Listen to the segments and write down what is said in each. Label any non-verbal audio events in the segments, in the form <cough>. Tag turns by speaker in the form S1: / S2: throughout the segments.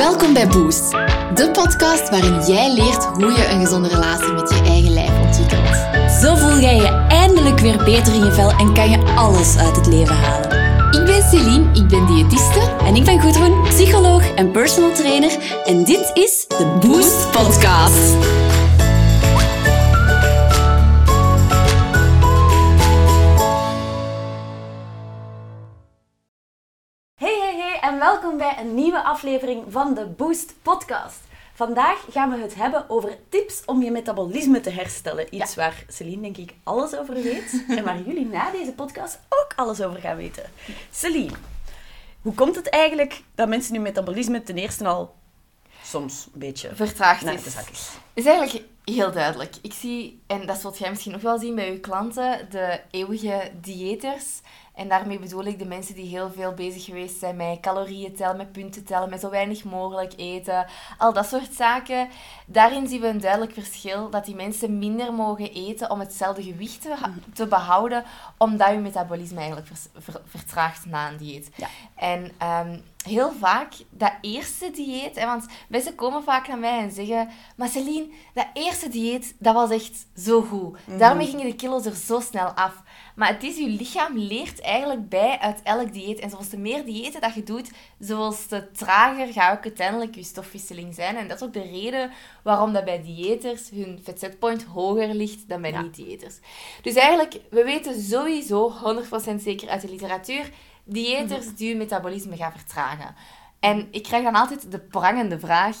S1: Welkom bij Boost, de podcast waarin jij leert hoe je een gezonde relatie met je eigen lijf ontwikkelt.
S2: Zo voel jij je eindelijk weer beter in je vel en kan je alles uit het leven halen.
S1: Ik ben Celine, ik ben diëtiste.
S2: En ik ben Gudrun, psycholoog en personal trainer. En dit is de Boost Podcast. Een nieuwe aflevering van de Boost Podcast. Vandaag gaan we het hebben over tips om je metabolisme te herstellen. Iets waar Celine denk ik alles over weet. <laughs> en waar jullie na deze podcast ook alles over gaan weten. Celine, hoe komt het eigenlijk dat mensen hun metabolisme ten eerste al soms een beetje
S3: vertraagd is.
S2: de zak is?
S3: is eigenlijk heel duidelijk. Ik zie, en dat zult jij misschien ook wel zien bij je klanten, de eeuwige diëters. En daarmee bedoel ik de mensen die heel veel bezig geweest zijn met calorieën tellen, met punten tellen, met zo weinig mogelijk eten. Al dat soort zaken. Daarin zien we een duidelijk verschil dat die mensen minder mogen eten om hetzelfde gewicht te, te behouden, omdat je metabolisme eigenlijk ver- vertraagt na een dieet.
S2: Ja.
S3: En ehm, heel vaak, dat eerste dieet, hè, want mensen komen vaak naar mij en zeggen, maar Celine, dat eerste dieet, dat was echt zo goed. Daarmee gingen de kilo's er zo snel af. Maar het is, je lichaam leert eigenlijk bij uit elk dieet. En zoals de meer diëten dat je doet, zoals te trager gaat ook uiteindelijk je stofwisseling zijn. En dat is ook de reden waarom dat bij diëters hun vetzetpoint hoger ligt dan bij
S2: Ja.
S3: niet-diëters. Dus eigenlijk, we weten sowieso 100% zeker uit de literatuur, diëters die je metabolisme gaan vertragen. En ik krijg dan altijd de prangende vraag,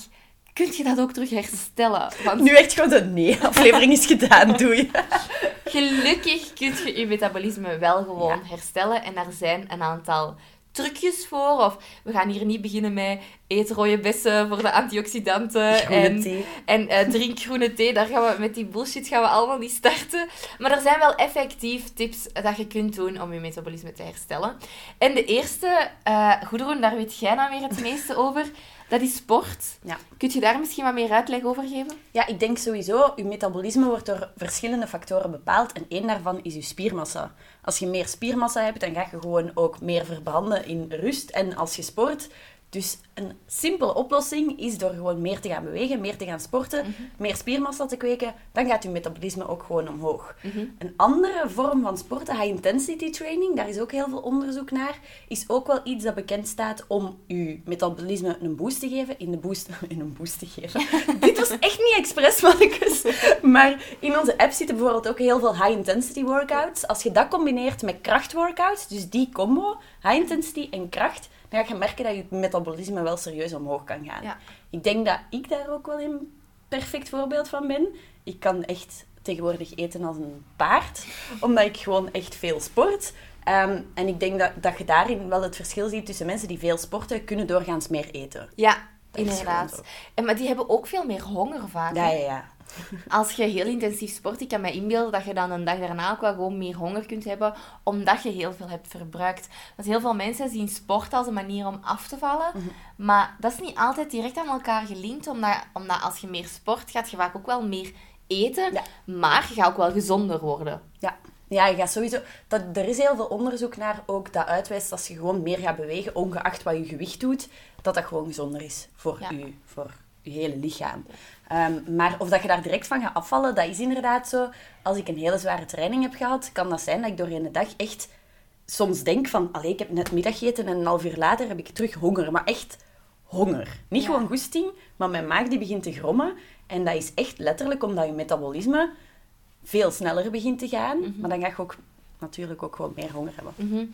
S3: kun je dat ook terug herstellen? Want
S2: Nu echt gewoon de nee-aflevering is gedaan, <laughs> doe je.
S3: Gelukkig kun je je metabolisme wel gewoon herstellen. En daar zijn een aantal trucjes voor. Of we gaan hier niet beginnen met eet rode bessen voor de antioxidanten.
S2: Groene
S3: en
S2: thee.
S3: en eh, drink groene thee. Daar gaan we, met die bullshit gaan we allemaal niet starten. Maar er zijn wel effectief tips dat je kunt doen om je metabolisme te herstellen. En de eerste, Goedroen, daar weet jij nou weer het meeste over. Dat is sport.
S2: Ja.
S3: Kun je daar misschien wat meer uitleg over geven?
S2: Ja, ik denk sowieso, je metabolisme wordt door verschillende factoren bepaald en één daarvan is je spiermassa. Als je meer spiermassa hebt, dan ga je gewoon ook meer verbranden in rust en als je sport. Dus een simpele oplossing is door gewoon meer te gaan bewegen, meer te gaan sporten, meer spiermassa te kweken, dan gaat je metabolisme ook gewoon omhoog. Een andere vorm van sporten, high intensity training, daar is ook heel veel onderzoek naar, is ook wel iets dat bekend staat om je metabolisme een boost te geven. In de boost, <laughs> in een boost te geven. <laughs> Dit was echt niet expres, mannetjes. Maar in onze app zitten bijvoorbeeld ook heel veel high intensity workouts. Als je dat combineert met krachtworkouts, dus die combo, high intensity en kracht, dan ga je merken dat je metabolisme wel serieus omhoog kan gaan.
S3: Ja.
S2: Ik denk dat ik daar ook wel een perfect voorbeeld van ben. Ik kan echt tegenwoordig eten als een paard, omdat ik gewoon echt veel sport. Ehm, en ik denk dat, dat je daarin wel het verschil ziet tussen mensen die veel sporten, kunnen doorgaans meer eten.
S3: Ja,
S2: Dat
S3: inderdaad. En, maar die hebben ook veel meer honger vaak.
S2: Ja, ja, ja.
S3: Als je heel intensief sport, ik kan me inbeelden dat je dan een dag daarna ook wel gewoon meer honger kunt hebben, omdat je heel veel hebt verbruikt. Want heel veel mensen zien sport als een manier om af te vallen,
S2: Mhm.
S3: maar dat is niet altijd direct aan elkaar gelinkt, omdat, omdat als je meer sport, gaat je vaak ook wel meer eten,
S2: Ja.
S3: maar je gaat ook wel gezonder worden.
S2: Ja. Ja, je gaat sowieso... Dat, er is heel veel onderzoek naar ook dat uitwijst als je gewoon meer gaat bewegen, ongeacht wat je gewicht doet, dat dat gewoon gezonder is voor,
S3: Ja.
S2: je, voor je hele lichaam. Ehm, maar of dat je daar direct van gaat afvallen, dat is inderdaad zo. Als ik een hele zware training heb gehad, kan dat zijn dat ik doorheen de dag echt soms denk van, allee, ik heb net middag gegeten en een half uur later heb ik terug honger. Maar echt honger. Niet
S3: Ja.
S2: gewoon goesting, maar mijn maag die begint te grommen. En dat is echt letterlijk omdat je metabolisme veel sneller begint te gaan.
S3: Mhm.
S2: Maar dan ga je ook natuurlijk ook gewoon meer honger hebben.
S3: Mhm.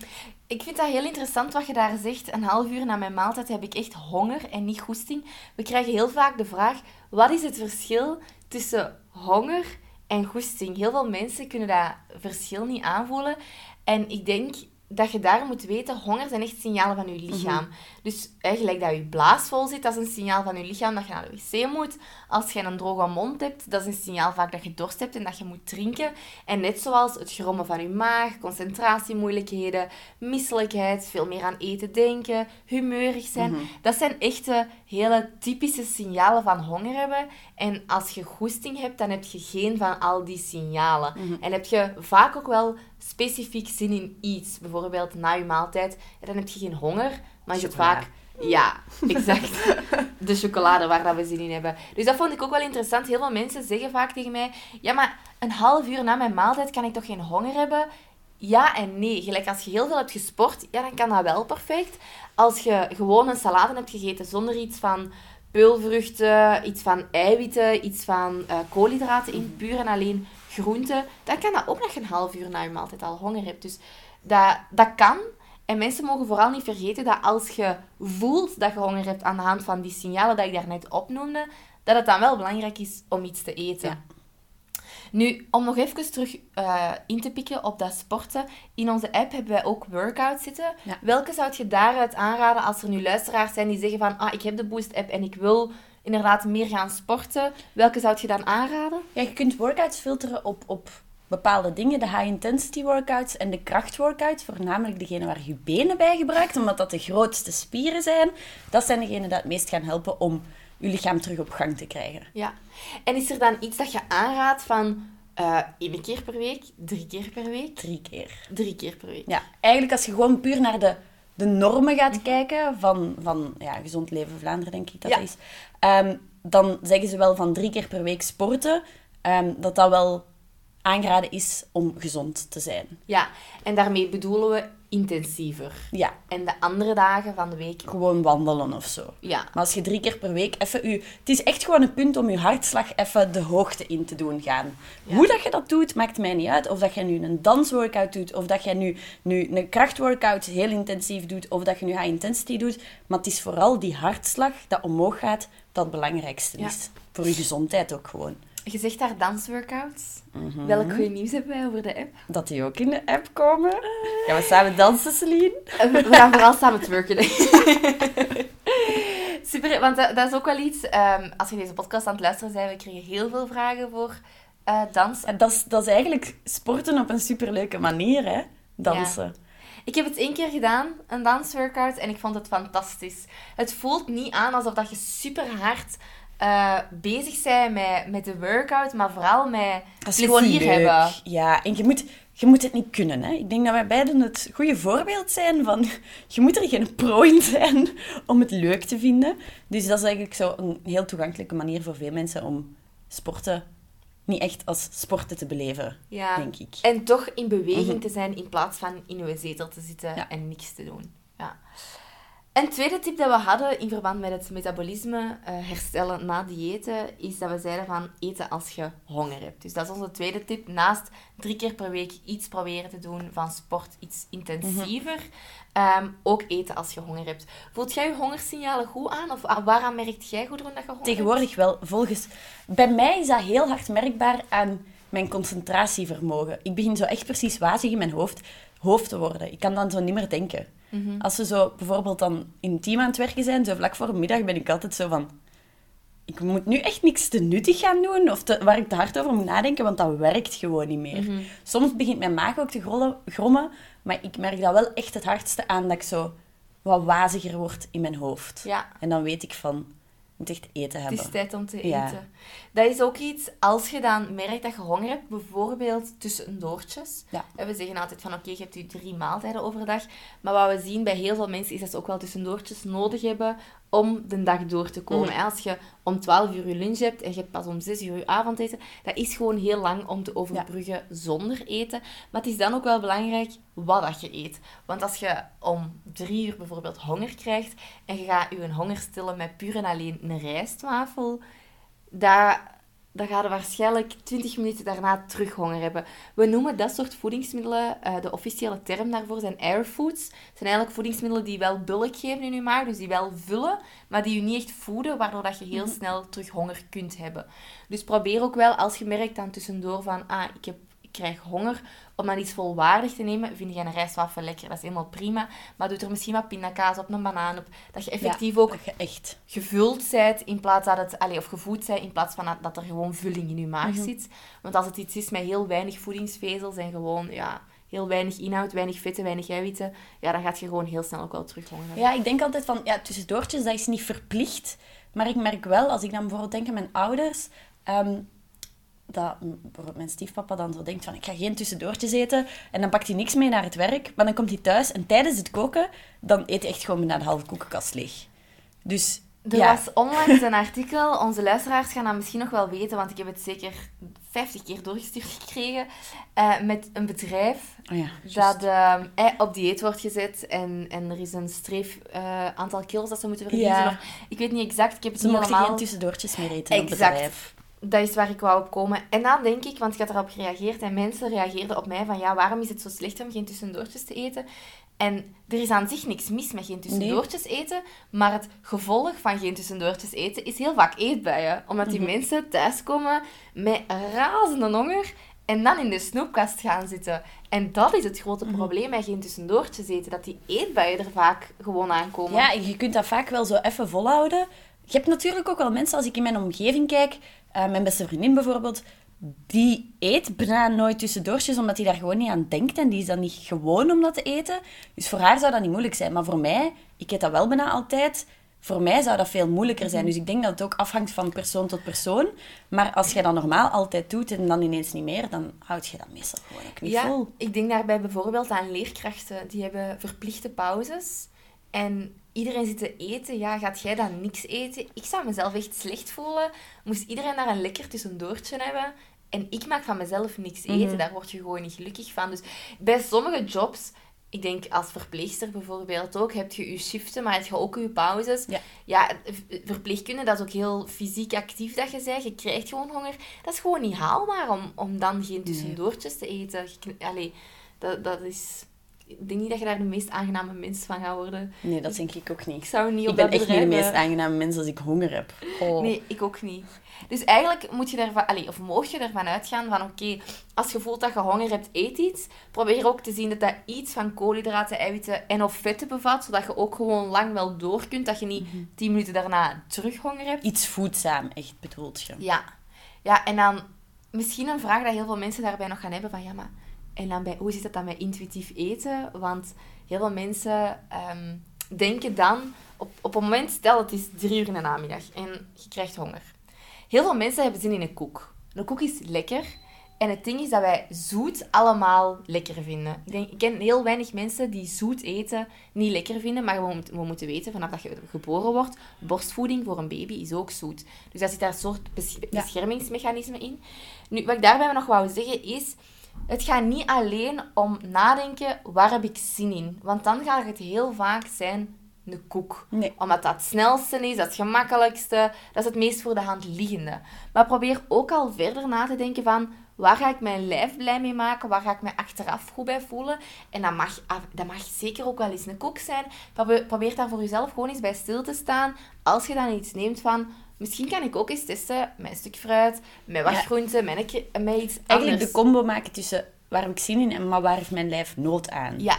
S3: Ik vind dat heel interessant wat je daar zegt. Een half uur na mijn maaltijd heb ik echt honger en niet goesting. We krijgen heel vaak de vraag, wat is het verschil tussen honger en goesting? Heel veel mensen kunnen dat verschil niet aanvoelen. En ik denk dat je daar moet weten, honger zijn echt signalen van je lichaam. Dus eigenlijk dat je blaas vol zit, dat is een signaal van je lichaam dat je naar de wc moet. Als je een droge mond hebt, dat is een signaal vaak dat je dorst hebt en dat je moet drinken. En net zoals het grommen van je maag, concentratiemoeilijkheden, misselijkheid, veel meer aan eten denken, humeurig zijn. Dat zijn echte hele typische signalen van honger hebben. En als je goesting hebt, dan heb je geen van al die signalen. En heb je vaak ook wel specifiek zin in iets. Bijvoorbeeld na je maaltijd, dan heb je geen honger, maar je hebt vaak... Ja, exact. de chocolade waar dat we zin in hebben. Dus dat vond ik ook wel interessant. Heel veel mensen zeggen vaak tegen mij... Ja, maar een half uur na mijn maaltijd kan ik toch geen honger hebben? Ja en nee. Gelijk als je heel veel hebt gesport, ja, dan kan dat wel perfect. Als je gewoon een salade hebt gegeten zonder iets van peulvruchten, iets van eiwitten, iets van uh, koolhydraten in, puur en alleen groenten, dan kan dat ook nog een half uur na je maaltijd al honger hebt. Dus dat, dat kan. En mensen mogen vooral niet vergeten dat als je voelt dat je honger hebt aan de hand van die signalen die ik daarnet opnoemde, dat het dan wel belangrijk is om iets te eten. Nu, om nog even terug uh, in te pikken op dat sporten. In onze app hebben wij ook workouts zitten. Welke zou je daaruit aanraden als er nu luisteraars zijn die zeggen van... Ah, ik heb de Boost-app en ik wil inderdaad meer gaan sporten. Welke zou je dan aanraden?
S2: Ja, je kunt workouts filteren op, op bepaalde dingen. De high-intensity workouts en de krachtworkouts. Voornamelijk degene waar je benen bij gebruikt, omdat dat de grootste spieren zijn. Dat zijn degenen die het meest gaan helpen om je lichaam terug op gang te krijgen.
S3: Ja. En is er dan iets dat je aanraadt van uh, één keer per week, drie keer per week?
S2: Drie keer.
S3: Drie keer per week.
S2: Ja, eigenlijk als je gewoon puur naar de, de normen gaat kijken van, van ja, Gezond Leven Vlaanderen, denk ik dat ja. is. Um, dan zeggen ze wel van drie keer per week sporten, um, dat dat wel aangeraden is om gezond te zijn.
S3: Ja, en daarmee bedoelen we intensiever.
S2: Ja.
S3: En de andere dagen van de week...
S2: Gewoon wandelen of zo.
S3: Ja.
S2: Maar als je drie keer per week even... U, het is echt gewoon een punt om je hartslag even de hoogte in te doen gaan. Hoe dat je dat doet, maakt mij niet uit. Of dat je nu een dansworkout doet, of dat je nu, nu een krachtworkout heel intensief doet, of dat je nu high intensity doet. Maar het is vooral die hartslag dat omhoog gaat, dat het belangrijkste is. Voor je gezondheid ook gewoon.
S3: Je zegt daar dansworkouts. Mm Welk goede nieuws hebben wij over de app?
S2: Dat die ook in de app komen. Gaan we samen dansen, Celine?
S3: We gaan vooral samen twerken. <laughs> Super, want dat, is ook wel iets... Um, als je deze podcast aan het luisteren bent, we kregen heel veel vragen voor uh, dans.
S2: Dat, is, dat is eigenlijk sporten op een superleuke manier, hè? Dansen.
S3: Ik heb het één keer gedaan, een dansworkout, en ik vond het fantastisch. Het voelt niet aan alsof dat je super hard uh, bezig zijn met, met de workout, maar vooral met plezier hebben.
S2: Ja, en je moet, je moet het niet kunnen. Hè? Ik denk dat wij beiden het goede voorbeeld zijn van... <laughs> Je moet er geen pro in zijn <laughs> om het leuk te vinden. Dus dat is eigenlijk zo een heel toegankelijke manier voor veel mensen om sporten niet echt als sporten te beleven, ja. denk ik.
S3: En toch in beweging mhm. te zijn in plaats van in uw zetel te zitten en niks te doen. Ja. Een tweede tip dat we hadden in verband met het metabolisme uh, herstellen na diëten, is dat we zeiden van eten als je honger hebt. Dus dat is onze tweede tip. Naast drie keer per week iets proberen te doen van sport, iets intensiever, ehm, ook eten als je honger hebt. Voelt jij je hongersignalen goed aan? Of waaraan merkt jij goed dat je honger
S2: Tegenwoordig wel. Volgens... Bij mij is dat heel hard merkbaar aan mijn concentratievermogen. Ik begin zo echt precies wazig in mijn hoofd, hoofd te worden. Ik kan dan zo niet meer denken. Mhm. Als we zo bijvoorbeeld dan in een team aan het werken zijn, zo vlak voor middag ben ik altijd zo van... Ik moet nu echt niks te nuttig gaan doen of te, waar ik te hard over moet nadenken, want dat werkt gewoon niet meer. Mhm. Soms begint mijn maag ook te grommen, maar ik merk dat wel echt het hardste aan dat ik zo wat waziger word in mijn hoofd.
S3: Ja.
S2: En dan weet ik van, moet echt eten hebben.
S3: Het is tijd om te eten. Dat is ook iets, als je dan merkt dat je honger hebt, bijvoorbeeld tussendoortjes.
S2: Ja.
S3: we zeggen altijd van, oké, je hebt je drie maaltijden overdag. Maar wat we zien bij heel veel mensen, is dat ze ook wel tussendoortjes nodig hebben om de dag door te komen. Mm. Als je om 12 uur je lunch hebt en je hebt pas om 6 uur je avondeten, dat is gewoon heel lang om te overbruggen zonder eten. Maar het is dan ook wel belangrijk wat dat je eet. Want als je om 3 uur bijvoorbeeld honger krijgt en je gaat je honger stillen met puur en alleen een rijstwafel, daar dan ga je waarschijnlijk 20 minuten daarna terug honger hebben. We noemen dat soort voedingsmiddelen, uh, de officiële term daarvoor zijn airfoods. Het zijn eigenlijk voedingsmiddelen die wel bulk geven in je maag, dus die wel vullen, maar die je niet echt voeden, waardoor dat je heel mhm. snel terug honger kunt hebben. Dus probeer ook wel, als je merkt dan tussendoor van, ah, ik heb krijg honger, om dan iets volwaardig te nemen, vind je een rijstwafel lekker. Dat is helemaal prima. Maar doe er misschien wat pindakaas op, een banaan op. Dat je effectief ook
S2: je echt...
S3: gevuld bent, in plaats dat het... Allez, of gevoed bent, in plaats van dat er gewoon vulling in je maag mhm. zit. Want als het iets is met heel weinig voedingsvezels en gewoon... Ja, heel weinig inhoud, weinig vetten, weinig eiwitten, ja, dan gaat je gewoon heel snel ook wel terug honger
S2: Ja, ik denk altijd van, ja, tussendoortjes, dat is niet verplicht. Maar ik merk wel, als ik dan bijvoorbeeld denk aan mijn ouders, ehm, dat mijn stiefpapa dan zo denkt van ik ga geen tussendoortjes eten en dan pakt hij niks mee naar het werk, maar dan komt hij thuis en tijdens het koken dan eet hij echt gewoon bijna de halve koekenkast leeg. Dus
S3: Er
S2: Ja.
S3: was onlangs een artikel, onze luisteraars gaan dat misschien nog wel weten, want ik heb het zeker 50 keer doorgestuurd gekregen, eh, met een bedrijf
S2: Oh ja,
S3: dat ehm, eh, op dieet wordt gezet en, en er is een streef eh, aantal kilo's dat ze moeten verliezen.
S2: Ja.
S3: Of, ik weet niet exact, ik heb het
S2: Ze
S3: niet
S2: mochten geen tussendoortjes meer eten in het
S3: Exact.
S2: bedrijf.
S3: Dat is waar ik wou op komen. En dan denk ik, want ik had erop gereageerd en mensen reageerden op mij van ja, waarom is het zo slecht om geen tussendoortjes te eten? En er is aan zich niks mis met geen tussendoortjes eten, maar het gevolg van geen tussendoortjes eten is heel vaak eetbuien. Omdat die mensen thuiskomen met razende honger en dan in de snoepkast gaan zitten. En dat is het grote probleem met geen tussendoortjes eten, dat die eetbuien er vaak gewoon aankomen.
S2: Ja, je kunt dat vaak wel zo even volhouden. Je hebt natuurlijk ook wel mensen, als ik in mijn omgeving kijk, eh, mijn beste vriendin bijvoorbeeld, die eet bijna nooit tussendoortjes, omdat hij daar gewoon niet aan denkt. En die is dan niet gewoon om dat te eten. Dus voor haar zou dat niet moeilijk zijn. Maar voor mij, ik eet dat wel bijna altijd. Voor mij zou dat veel moeilijker zijn. Dus ik denk dat het ook afhangt van persoon tot persoon. Maar als je dat normaal altijd doet en dan ineens niet meer, dan houd je dat meestal gewoon ook niet
S3: Ja,
S2: vol.
S3: ik denk daarbij bijvoorbeeld aan leerkrachten. Die hebben verplichte pauzes. En iedereen zit te eten. Ja, gaat jij dan niks eten? Ik zou mezelf echt slecht voelen. Moest iedereen daar een lekker tussendoortje hebben. En ik maak van mezelf niks eten. Daar word je gewoon niet gelukkig van. Dus bij sommige jobs... Ik denk als verpleegster bijvoorbeeld ook, heb je je shiften, maar heb je ook je pauzes.
S2: Ja.
S3: Verpleegkunde, dat is ook heel fysiek actief dat je zegt. Je krijgt gewoon honger. Dat is gewoon niet haalbaar om, om dan geen tussendoortjes te eten. Je Allee, dat, dat is... Ik denk niet dat je daar de meest aangename mens van gaat worden.
S2: Nee, dat denk ik ook
S3: Ik
S2: niet.
S3: zou niet
S2: Ik
S3: op
S2: ben
S3: dat
S2: echt niet de meest
S3: eh,
S2: aangename mens als ik honger heb. Oh.
S3: Nee, ik ook niet. Dus eigenlijk moet je ervan, allee, of mocht je ervan uitgaan van oké, als je voelt dat je honger hebt, eet iets. Probeer ook te zien dat dat iets van koolhydraten, eiwitten en of vetten bevat, zodat je ook gewoon lang wel door kunt, dat je niet
S2: Mhm.
S3: 10 minuten daarna terug honger hebt.
S2: Iets voedzaam, echt bedoeld je.
S3: Ja. Ja, en dan misschien een vraag dat heel veel mensen daarbij nog gaan hebben van ja, maar en dan bij, hoe zit het dan met intuïtief eten? Want heel veel mensen ehm, denken dan op, op een moment, stel het is drie uur in de namiddag en je krijgt honger. Heel veel mensen hebben zin in een koek. Een koek is lekker. En het ding is dat wij zoet allemaal lekker vinden. Ik, denk, ik ken heel weinig mensen die zoet eten niet lekker vinden. Maar we, we moeten weten, vanaf dat je geboren wordt, borstvoeding voor een baby is ook zoet. Dus daar zit daar een soort beschermingsmechanisme in. Nu, wat ik daarbij nog wou zeggen is... Het gaat niet alleen om nadenken, waar heb ik zin in? Want dan gaat het heel vaak zijn een koek.
S2: Nee.
S3: Omdat dat het snelste is, dat het gemakkelijkste, dat is het meest voor de hand liggende. Maar probeer ook al verder na te denken van, waar ga ik mijn lijf blij mee maken? Waar ga ik mij achteraf goed bij voelen? En dat mag, dat mag zeker ook wel eens een koek zijn. Probeer, probeer daar voor jezelf gewoon eens bij stil te staan. Als je dan iets neemt van, misschien kan ik ook eens testen met een stuk fruit, met wat
S2: Ja.
S3: groenten, met, een, ke- met iets
S2: Eigenlijk
S3: anders.
S2: de combo maken tussen waar heb ik zin in en maar waar heeft mijn lijf nood aan.
S3: Ja,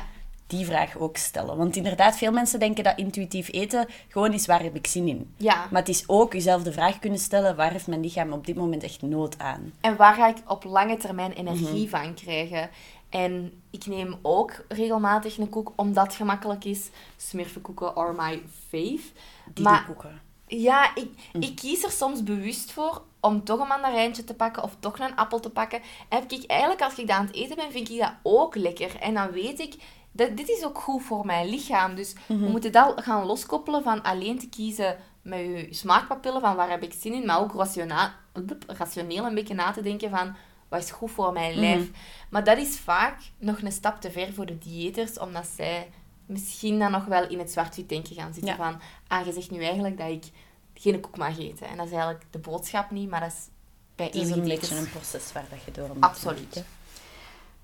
S2: Die vraag ook stellen. Want inderdaad, veel mensen denken dat intuïtief eten gewoon is waar heb ik zin in.
S3: ja.
S2: Maar het is ook jezelf de vraag kunnen stellen, waar heeft mijn lichaam op dit moment echt nood aan?
S3: En waar ga ik op lange termijn energie
S2: Mhm.
S3: van krijgen? En ik neem ook regelmatig een koek, omdat het gemakkelijk is. Smurfenkoeken are my fave.
S2: Die
S3: Maar
S2: koeken.
S3: Ja, ik,
S2: Mhm.
S3: ik kies er soms bewust voor om toch een mandarijntje te pakken of toch een appel te pakken. En heb ik eigenlijk, als ik dat aan het eten ben, vind ik dat ook lekker. En dan weet ik, dat dit is ook goed voor mijn lichaam. Dus
S2: Mhm.
S3: we moeten dat gaan loskoppelen van alleen te kiezen met je smaakpapillen van waar heb ik zin in, maar ook rationa- rationeel een beetje na te denken van wat is goed voor mijn lijf. Maar dat is vaak nog een stap te ver voor de diëters, omdat zij misschien dan nog wel in het zwart-wit denken gaan zitten
S2: Ja.
S3: van, ah, je zegt nu eigenlijk dat ik geen koek mag eten. En dat is eigenlijk de boodschap niet, maar dat is bij
S2: Het is een beetje een proces waar dat je door moet.
S3: Absoluut.
S2: maken.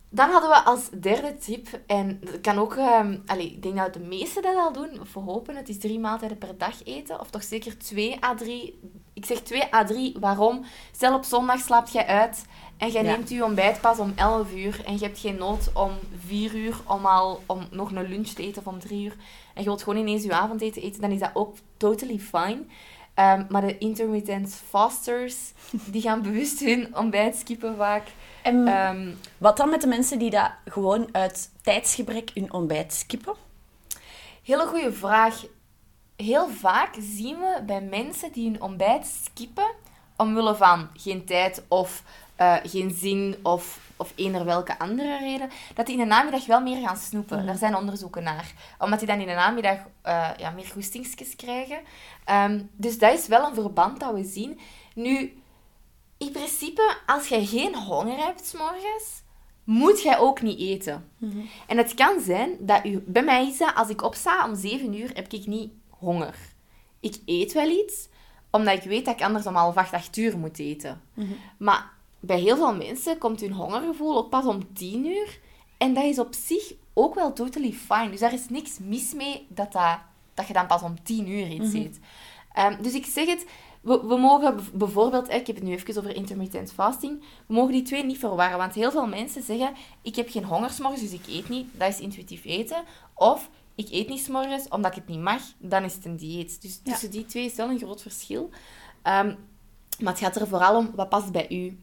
S3: Dan hadden we als derde tip, en dat kan ook, allee, ik denk dat de meesten dat al doen, we hopen het is drie maaltijden per dag eten, of toch zeker twee à drie. Ik zeg twee à drie, waarom? Stel op zondag slaapt jij uit en jij neemt je ontbijt pas om 11 uur en je hebt geen nood om 4 uur om, al, om nog een lunch te eten van 3 uur en je wilt gewoon ineens je avondeten eten, dan is dat ook totally fine. Ehm, maar de intermittent fasters, <laughs> die gaan bewust hun ontbijt skippen vaak.
S2: En
S3: Ehm,
S2: wat dan met de mensen die dat gewoon uit tijdsgebrek hun ontbijt skippen?
S3: Hele goede vraag. Heel vaak zien we bij mensen die hun ontbijt skippen, omwille van geen tijd of eh, geen zin of, of eender welke andere reden, dat die in de namiddag wel meer gaan snoepen. Daar zijn onderzoeken naar. Omdat die dan in de namiddag eh, ja, meer goestingsjes krijgen. Ehm, dus dat is wel een verband dat we zien. Nu, in principe, als je geen honger hebt s morgens, moet jij ook niet eten. En het kan zijn dat u... Bij mij is dat, als ik opsta om 7 uur, heb ik niet honger. Ik eet wel iets, omdat ik weet dat ik anders om half acht, acht uur moet eten. Maar bij heel veel mensen komt hun hongergevoel pas om 10 uur. En dat is op zich ook wel totally fine. Dus daar is niks mis mee dat, dat, dat je dan pas om 10 uur iets eet. Ehm, dus ik zeg het, we, we mogen bijvoorbeeld, ik heb het nu even over intermittent fasting, we mogen die twee niet verwarren. Want heel veel mensen zeggen, ik heb geen honger 's morgens, dus ik eet niet. Dat is intuïtief eten. Of, ik eet niet 's morgens, omdat ik het niet mag, dan is het een dieet. Dus
S2: Ja.
S3: tussen die twee is wel een groot verschil. Ehm, maar het gaat er vooral om, wat past bij u?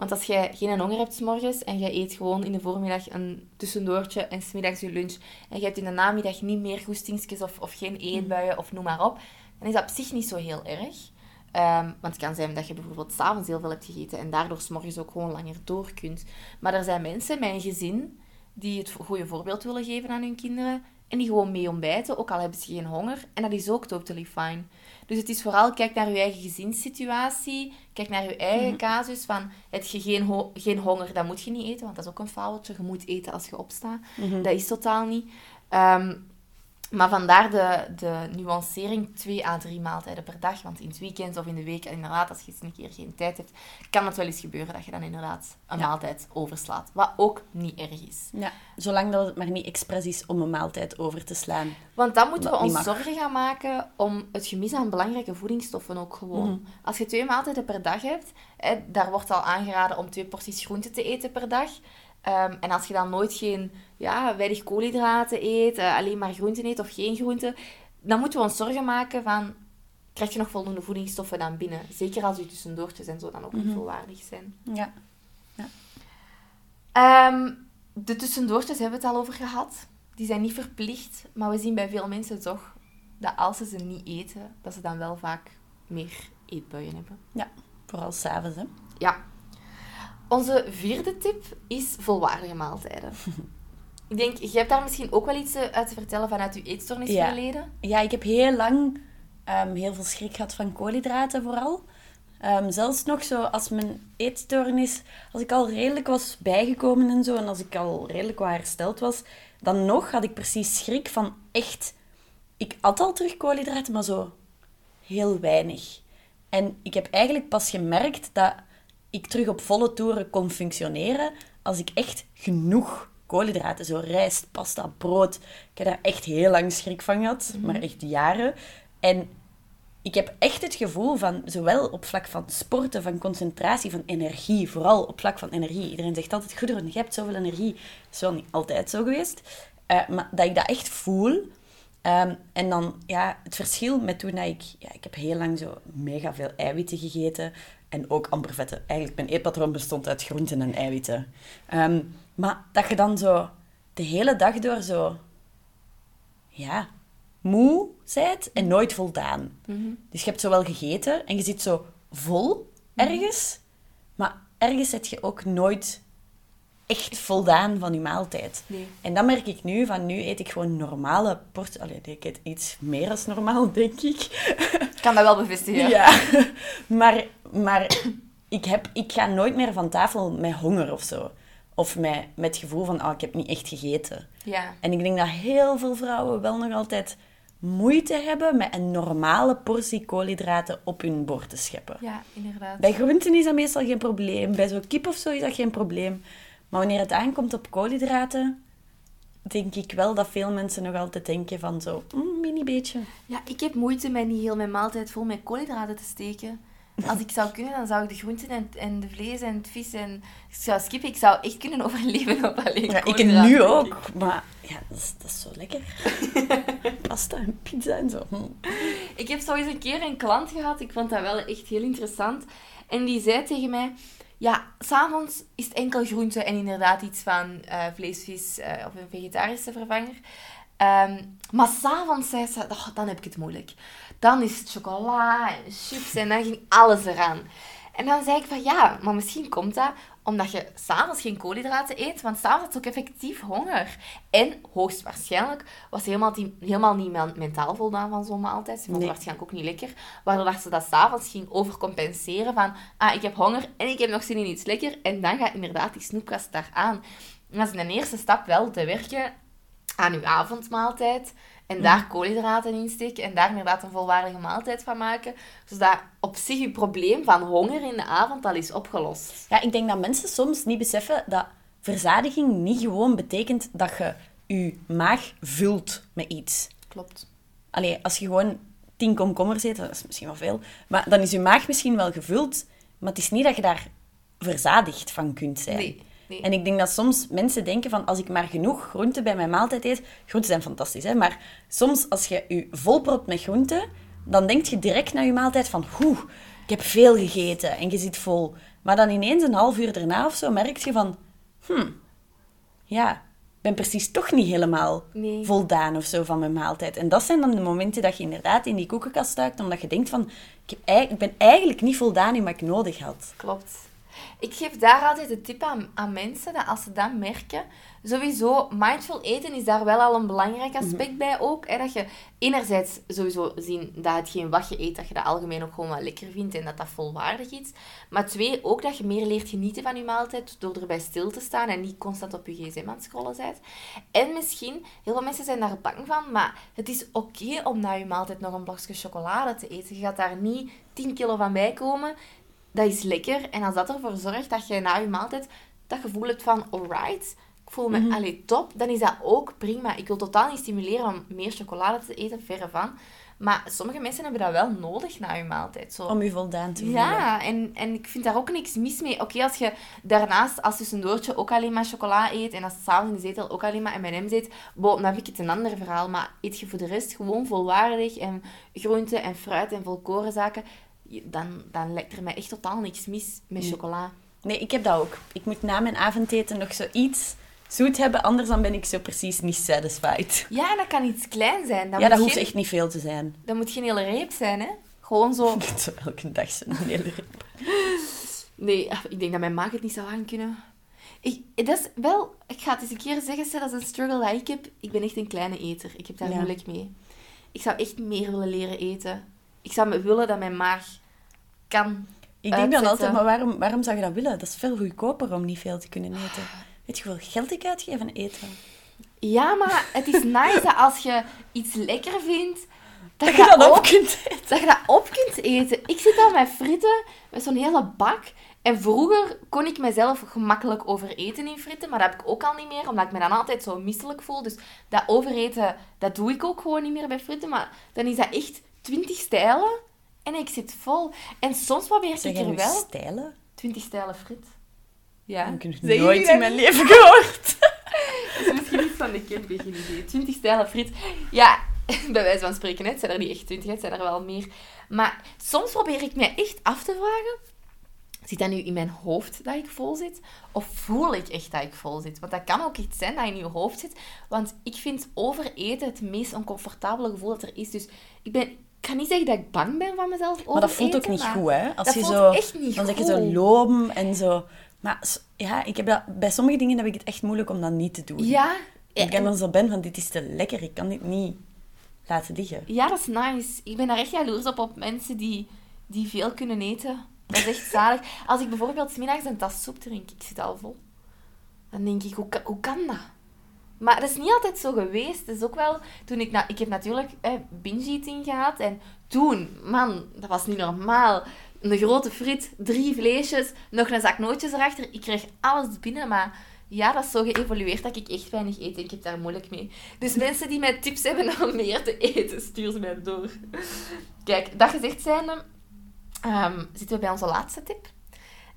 S3: Want als jij geen honger hebt 's morgens en je eet gewoon in de voormiddag een tussendoortje en 's middags je lunch en je hebt in de namiddag niet meer goestingsjes of, of geen eetbuien of noem maar op, dan is dat op zich niet zo heel erg. Ehm, want het kan zijn dat je bijvoorbeeld s'avonds heel veel hebt gegeten en daardoor 's morgens ook gewoon langer door kunt. Maar er zijn mensen een gezin die het goede voorbeeld willen geven aan hun kinderen en die gewoon mee ontbijten, ook al hebben ze geen honger. En dat is ook totally fine. Dus het is vooral, kijk naar je eigen gezinssituatie, kijk naar je eigen casus, van heb je geen, ho- geen honger, dan moet je niet eten, want dat is ook een faaltje. Je moet eten als je opstaat. Dat is totaal niet. Ehm, maar vandaar de, de nuancering 2 à 3 maaltijden per dag. Want in het weekend of in de week, inderdaad, als je eens een keer geen tijd hebt, kan het wel eens gebeuren dat je dan inderdaad een
S2: Ja.
S3: maaltijd overslaat. Wat ook niet erg is.
S2: Ja, zolang dat het maar niet expres is om een maaltijd over te slaan.
S3: Want dan moeten we ons zorgen gaan maken om het gemis aan belangrijke voedingsstoffen ook gewoon.
S2: Mhm.
S3: Als je twee maaltijden per dag hebt, hè, daar wordt al aangeraden om twee porties groente te eten per dag. Ehm, en als je dan nooit geen, ja, weinig koolhydraten eet, eh, alleen maar groenten eet of geen groenten, dan moeten we ons zorgen maken van, krijg je nog voldoende voedingsstoffen dan binnen? Zeker als je tussendoortjes en zo dan ook niet volwaardig zijn.
S2: Ja.
S3: Ehm, de tussendoortjes hebben we het al over gehad. Die zijn niet verplicht, maar we zien bij veel mensen toch dat als ze ze niet eten, dat ze dan wel vaak meer eetbuien hebben.
S2: ja, vooral s'avonds, hè.
S3: Ja. Onze vierde tip is volwaardige maaltijden. <laughs> Ik denk, je hebt daar misschien ook wel iets eh, uit te vertellen vanuit je eetstoornisverleden.
S2: Ja, ik heb heel lang ehm, heel veel schrik gehad van koolhydraten vooral. Ehm, zelfs nog zo als mijn eetstoornis, als ik al redelijk was bijgekomen en zo, en als ik al redelijk wat hersteld was, dan nog had ik precies schrik van echt... Ik at al terug koolhydraten, maar zo heel weinig. En ik heb eigenlijk pas gemerkt dat ik terug op volle toeren kon functioneren als ik echt genoeg koolhydraten, zo rijst, pasta, brood. Ik heb daar echt heel lang schrik van gehad, maar echt jaren. En ik heb echt het gevoel van, zowel op vlak van sporten, van concentratie, van energie, vooral op vlak van energie. Iedereen zegt altijd, Gudrun, je hebt zoveel energie. Dat is wel niet altijd zo geweest. Eh, maar dat ik dat echt voel. Ehm, en dan, ja, het verschil met toen dat ik... Ja, ik heb heel lang zo mega veel eiwitten gegeten. En ook amper vetten. Eigenlijk, mijn eetpatroon bestond uit groenten en eiwitten. Ehm, maar dat je dan zo de hele dag door zo... Ja, moe zijt en nooit voldaan. Dus je hebt zo wel gegeten en je zit zo vol ergens. Maar ergens zit je ook nooit echt voldaan van je maaltijd.
S3: Nee.
S2: En dat merk ik nu, van nu eet ik gewoon normale porties. Allee, ik eet iets meer dan normaal, denk ik.
S3: Ik kan dat wel bevestigen.
S2: Ja. <laughs> Maar, maar ik, heb, ik ga nooit meer van tafel met honger of zo. Of met, met het gevoel van, oh, ik heb niet echt gegeten.
S3: Ja.
S2: En ik denk dat heel veel vrouwen wel nog altijd moeite hebben met een normale portie koolhydraten op hun bord te scheppen.
S3: Ja, inderdaad.
S2: Bij groenten is dat meestal geen probleem. Bij zo'n kip of zo is dat geen probleem. Maar wanneer het aankomt op koolhydraten, denk ik wel dat veel mensen nog altijd denken van zo, mm, mini beetje.
S3: Ja, ik heb moeite met niet heel mijn maaltijd vol met koolhydraten te steken. Als ik zou kunnen, dan zou ik de groenten en, en de vlees en het vis en... Ik zou skippen. Ik zou echt kunnen overleven op alleen
S2: Ja, ik nu ook. Maar ja, dat is, dat is zo lekker. <laughs> Pasta en pizza en zo. Hm.
S3: Ik heb zo eens een keer een klant gehad. Ik vond dat wel echt heel interessant. En die zei tegen mij... Ja, s'avonds is het enkel groente en inderdaad iets van eh, vlees, vis eh, of een vegetarische vervanger. Ehm, maar s'avonds zei ze, "Oh, dan heb ik het moeilijk. Dan is het chocola en chips en dan ging alles eraan. En dan zei ik van ja, maar misschien komt dat omdat je s'avonds geen koolhydraten eet, want s'avonds had ook effectief honger. En hoogstwaarschijnlijk was ze helemaal, die, helemaal niet men- mentaal voldaan van zo'n maaltijd. Ze vond het
S2: Nee.
S3: waarschijnlijk ook niet lekker. Waardoor ze dat s'avonds ging overcompenseren van ah, ik heb honger en ik heb nog zin in iets lekker. En dan gaat inderdaad die snoepkast daar aan. En dat is een eerste stap wel te werken aan uw avondmaaltijd. En daar koolhydraten in steken. En daar inderdaad een volwaardige maaltijd van maken. Zodat op zich uw probleem van honger in de avond al is opgelost.
S2: Ja, ik denk dat mensen soms niet beseffen dat verzadiging niet gewoon betekent dat je je maag vult met iets.
S3: Klopt.
S2: Allee, als je gewoon tien komkommers eet, dat is misschien wel veel, maar dan is je maag misschien wel gevuld, maar het is niet dat je daar verzadigd van kunt zijn.
S3: Nee, nee.
S2: En ik denk dat soms mensen denken van, als ik maar genoeg groenten bij mijn maaltijd eet... Groenten zijn fantastisch, hè? Maar soms als je je volpropt met groenten, dan denk je direct na je maaltijd van... Oeh, ik heb veel gegeten en je zit vol. Maar dan ineens een half uur daarna of zo merk je van... Hmm, ja, ik ben precies toch niet helemaal
S3: Nee.
S2: voldaan of zo van mijn maaltijd. En dat zijn dan de momenten dat je inderdaad in die koekenkast duikt, omdat je denkt van... Ik, heb, ik ben eigenlijk niet voldaan in wat ik nodig had.
S3: Klopt. Ik geef daar altijd de tip aan, aan mensen, dat als ze dat merken, sowieso, mindful eten is daar wel al een belangrijk aspect bij ook. Hè, dat je enerzijds sowieso zien dat hetgeen wat je eet, dat je dat algemeen ook gewoon wel lekker vindt en dat dat volwaardig is. Maar twee, ook dat je meer leert genieten van je maaltijd door erbij stil te staan en niet constant op je gsm aan het scrollen bent. En misschien, heel veel mensen zijn daar bang van, maar het is oké om na je maaltijd nog een blokje chocolade te eten. Je gaat daar niet 10 kilo van bijkomen dat is lekker. En als dat ervoor zorgt dat je na je maaltijd dat gevoel hebt van, alright, ik voel me allee, top, dan is dat ook prima. Ik wil totaal niet stimuleren om meer chocolade te eten, verre van. Maar sommige mensen hebben dat wel nodig na je maaltijd. Zo.
S2: Om je voldaan te voelen.
S3: Ja, en, en ik vind daar ook niks mis mee. Oké, als je daarnaast als tussendoortje ook alleen maar chocola eet en als je s'avonds in de zetel ook alleen maar M&M's eet, bo, dan heb ik het een ander verhaal. Maar eet je voor de rest gewoon volwaardig en groenten en fruit en volkorenzaken, je- dan, dan lijkt er mij echt totaal niks mis met chocola.
S2: Nee, ik heb dat ook. Ik moet na mijn avondeten nog zoiets zoet hebben, anders dan ben ik zo precies niet satisfied.
S3: Ja, en dat kan iets klein zijn. Dat
S2: ja, dat hoeft echt niet veel te zijn.
S3: Dat moet geen hele reep zijn, hè. Gewoon zo... <laughs>
S2: Zo elke dag zo'n hele reep.
S3: Nee, ah, ik denk dat mijn maag het niet zou aankunnen. Ik, dat is wel... Ik ga het eens een keer zeggen, dat is een struggle dat ik heb. Ik ben echt een kleine eter. Ik heb daar
S2: Ja.
S3: moeilijk mee. Ik zou echt meer willen leren eten. Ik zou me willen dat mijn maag kan
S2: Ik denk dan altijd, maar waarom, waarom zou je dat willen? Dat is veel goedkoper om niet veel te kunnen eten. Weet je hoeveel geld ik uitgeef aan eten?
S3: Ja, maar het is nice dat als je iets lekker vindt, dat,
S2: Dat je dat op kunt eten.
S3: dat je dat op kunt eten. Ik zit al met fritten, met zo'n hele bak. En vroeger kon ik mezelf gemakkelijk overeten in fritten, maar dat heb ik ook al niet meer, omdat ik me dan altijd zo misselijk voel. Dus dat overeten, dat doe ik ook gewoon niet meer bij fritten. Maar dan is dat echt 20 stijlen en ik zit vol. En soms probeer ik er wel...
S2: stijlen?
S3: 20 stijlen frit. Ja.
S2: Heb ik
S3: Zeggen
S2: nooit in mijn leven gehoord. <laughs>
S3: Dat is misschien iets van de camping, geen idee. 20 stijlen friet. Ja, bij wijze van spreken, het zijn er niet echt 20, het zijn er wel meer. Maar soms probeer ik mij echt af te vragen: zit dat nu in mijn hoofd dat ik vol zit? Of voel ik echt dat ik vol zit? Want dat kan ook iets zijn dat in je hoofd zit. Want ik vind overeten het meest oncomfortabele gevoel dat er is. Dus ik ben. Ik kan niet zeggen dat ik bang ben van mezelf.
S2: Maar dat voelt ook niet goed, hè? Als
S3: dat
S2: je
S3: voelt
S2: zo,
S3: echt niet
S2: dan zeg je
S3: goed.
S2: zo loom en zo. Maar ja, ik heb dat, bij sommige dingen heb ik het echt moeilijk om dat niet te doen.
S3: Ja.
S2: Ik kan dan zo ben van, dit is te lekker, ik kan dit niet laten liggen.
S3: Ja, dat is nice. Ik ben daar echt jaloers op, op mensen die, die veel kunnen eten. Dat is echt <laughs> zalig. Als ik bijvoorbeeld 's middags een tas soep drink, ik zit al vol. Dan denk ik, hoe, hoe kan dat? Maar dat is niet altijd zo geweest. Het is ook wel... Toen ik, na, ik heb natuurlijk eh, binge-eating gehad. En toen, man, dat was niet normaal. Een grote frit, drie vleesjes, nog een zak nootjes erachter. Ik kreeg alles binnen, maar... Ja, dat is zo geëvolueerd dat ik echt weinig eet. en Ik heb daar moeilijk mee. Dus <laughs> mensen die mij tips hebben om meer te eten, stuur ze mij door. Kijk, dat gezegd zijnde, ehm, zitten we bij onze laatste tip.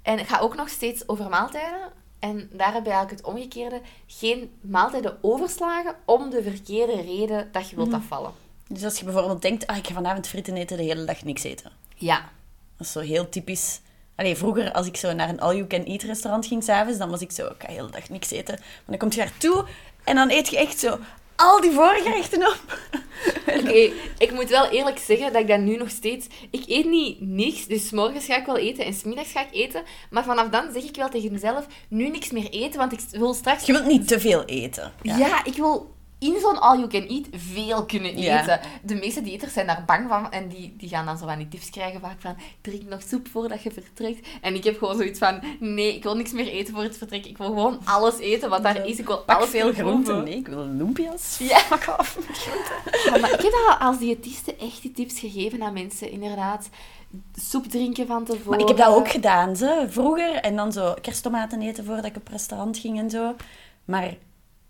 S3: En het gaat ook nog steeds over maaltijden. En daar heb je eigenlijk het omgekeerde. Geen maaltijden overslagen om de verkeerde reden dat je wilt afvallen.
S2: Dus als je bijvoorbeeld denkt, ah, ik ga vanavond fritten eten, de hele dag niks eten.
S3: Ja.
S2: Dat is zo heel typisch. Allee, vroeger, als ik zo naar een all-you-can-eat restaurant ging s'avonds, dan was ik zo, ik ga de hele dag niks eten. Maar dan kom je daar toe en dan eet je echt zo al die voorgerechten op. <laughs>
S3: Oké, ik moet wel eerlijk zeggen dat ik dat nu nog steeds... Ik eet niet niks, dus morgens ga ik wel eten en 's middags ga ik eten. Maar vanaf dan zeg ik wel tegen mezelf, nu niks meer eten, want ik wil straks...
S2: Je wilt niet te veel eten.
S3: Ja, ik wil in zo'n all-you-can-eat veel kunnen
S2: Ja.
S3: eten. De meeste diëters zijn daar bang van en die, die gaan dan zo van die tips krijgen vaak van drink nog soep voordat je vertrekt. En ik heb gewoon zoiets van nee, ik wil niks meer eten voor het vertrek. Ik wil gewoon alles eten wat daar is. Ik wil
S2: Pak
S3: alles
S2: veel groenten.
S3: proeven.
S2: Nee, ik wil lumpia's. <laughs>
S3: Ja.
S2: Pak af met groenten.
S3: Ja, maar ik heb al als diëtiste echt die tips gegeven aan mensen, inderdaad. Soep drinken van tevoren.
S2: Maar ik heb dat ook gedaan, ze, vroeger. En dan zo kersttomaten eten voordat ik op restaurant ging en zo. Maar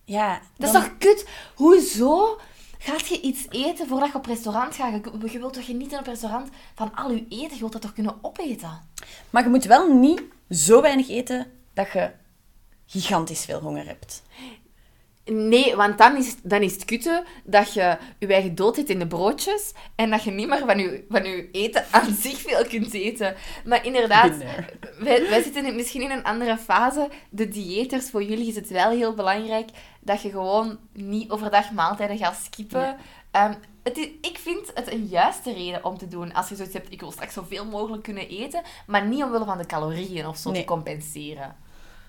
S2: ja...
S3: Dat is toch kut? Hoezo gaat je iets eten voordat je op restaurant gaat? Je, je wilt toch genieten op restaurant van al je eten? Je wilt dat toch kunnen opeten?
S2: Maar je moet wel niet zo weinig eten dat je gigantisch veel honger hebt.
S3: Nee, want dan is, dan is het kutte dat je je eigen dood hebt in de broodjes en dat je niet meer van je, van je eten aan zich veel kunt eten. Maar inderdaad, wij, wij zitten misschien in een andere fase. De diëters, voor jullie is het wel heel belangrijk dat je gewoon niet overdag maaltijden gaat skippen.
S2: Ja.
S3: Ehm, het is, ik vind het een juiste reden om te doen. Als je zoiets hebt, ik wil straks zoveel mogelijk kunnen eten, maar niet omwille van de calorieën of zo
S2: Nee.
S3: te compenseren.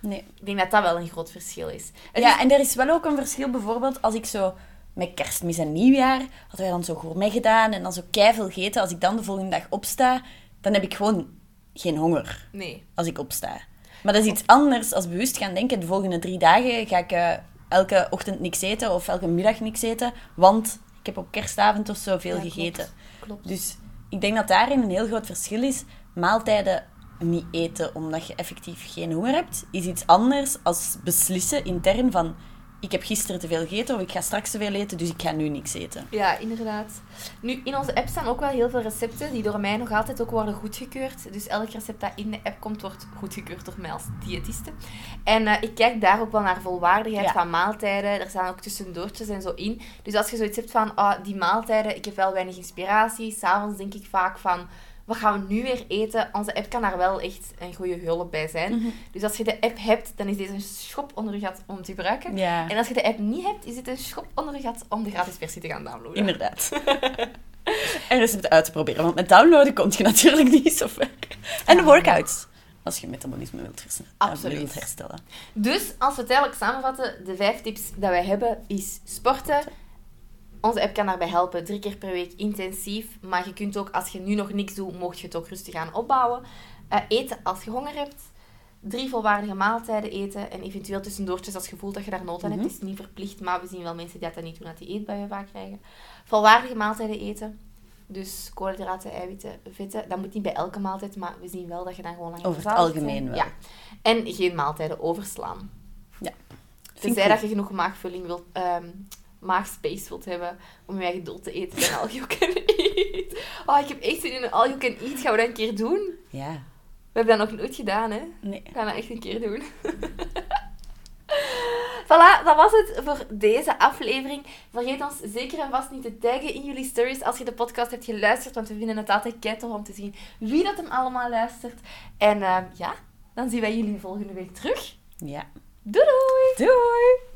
S2: Nee.
S3: Ik denk dat dat wel een groot verschil is. Het
S2: ja,
S3: is-
S2: en er is wel ook een verschil. Bijvoorbeeld als ik zo met kerstmis en nieuwjaar hadden wij dan zo gourmet gedaan en dan zo keiveel gegeten. Als ik dan de volgende dag opsta, dan heb ik gewoon geen honger
S3: Nee.
S2: als ik opsta. Maar dat is iets anders als bewust gaan denken. De volgende drie dagen ga ik eh, elke ochtend niks eten of elke middag niks eten, want ik heb op kerstavond of zo veel
S3: Ja, klopt.
S2: gegeten.
S3: Klopt.
S2: Dus ik denk dat daarin een heel groot verschil is. Maaltijden niet eten omdat je effectief geen honger hebt, is iets anders als beslissen intern van ik heb gisteren te veel gegeten of ik ga straks te veel eten, dus ik ga nu niks eten.
S3: Ja, inderdaad. Nu, in onze app staan ook wel heel veel recepten die door mij nog altijd ook worden goedgekeurd. Dus elk recept dat in de app komt, wordt goedgekeurd door mij als diëtiste. En eh, ik kijk daar ook wel naar volwaardigheid
S2: Ja.
S3: van maaltijden. Er staan ook tussendoortjes en zo in. Dus als je zoiets hebt van, ah, die maaltijden, ik heb wel weinig inspiratie. S'avonds denk ik vaak van, wat gaan we nu weer eten? Onze app kan daar wel echt een goede hulp bij zijn.
S2: Mhm.
S3: Dus als je de app hebt, dan is deze een schop onder je gat om te gebruiken. En als je de app niet hebt, is het een schop onder je gat om de gratis versie te gaan downloaden.
S2: inderdaad. <laughs> en recepten uit te proberen, want met downloaden komt je natuurlijk niet zo ver. En de workouts, als je metabolisme wilt, eh,
S3: Absoluut.
S2: wilt herstellen.
S3: Dus, als we het eigenlijk samenvatten, de vijf tips dat wij hebben is sporten. Onze app kan daarbij helpen, drie keer per week intensief. Maar je kunt ook, als je nu nog niks doet, mocht je het ook rustig aan opbouwen. Eh, eten als je honger hebt. Drie volwaardige maaltijden eten. En eventueel tussendoortjes als je voelt dat je daar nood aan hebt. Het is niet verplicht, maar we zien wel mensen die dat niet doen, dat die eetbuien vaak krijgen. Volwaardige maaltijden eten. Dus koolhydraten, eiwitten, vetten. Dat moet niet bij elke maaltijd, maar we zien wel dat je dan gewoon langer
S2: Over het algemeen wel.
S3: Ja. En geen maaltijden overslaan.
S2: Ja.
S3: Tenzij dat je genoeg maagvulling wilt, ehm maagspace wilt hebben om je eigen doel te eten en all you can eat. Oh, ik heb echt zin in een all you can eat. Gaan we dat een keer doen?
S2: Ja,
S3: We hebben dat nog nooit gedaan, hè?
S2: nee.
S3: We gaan dat echt een keer doen. <laughs> Voilà, dat was het voor deze aflevering. Vergeet ons zeker en vast niet te taggen in jullie stories als je de podcast hebt geluisterd, want we vinden het altijd keitel om te zien wie dat hem allemaal luistert. En ehm, ja, dan zien wij jullie volgende week terug.
S2: Ja.
S3: Doei doei!
S2: Doei!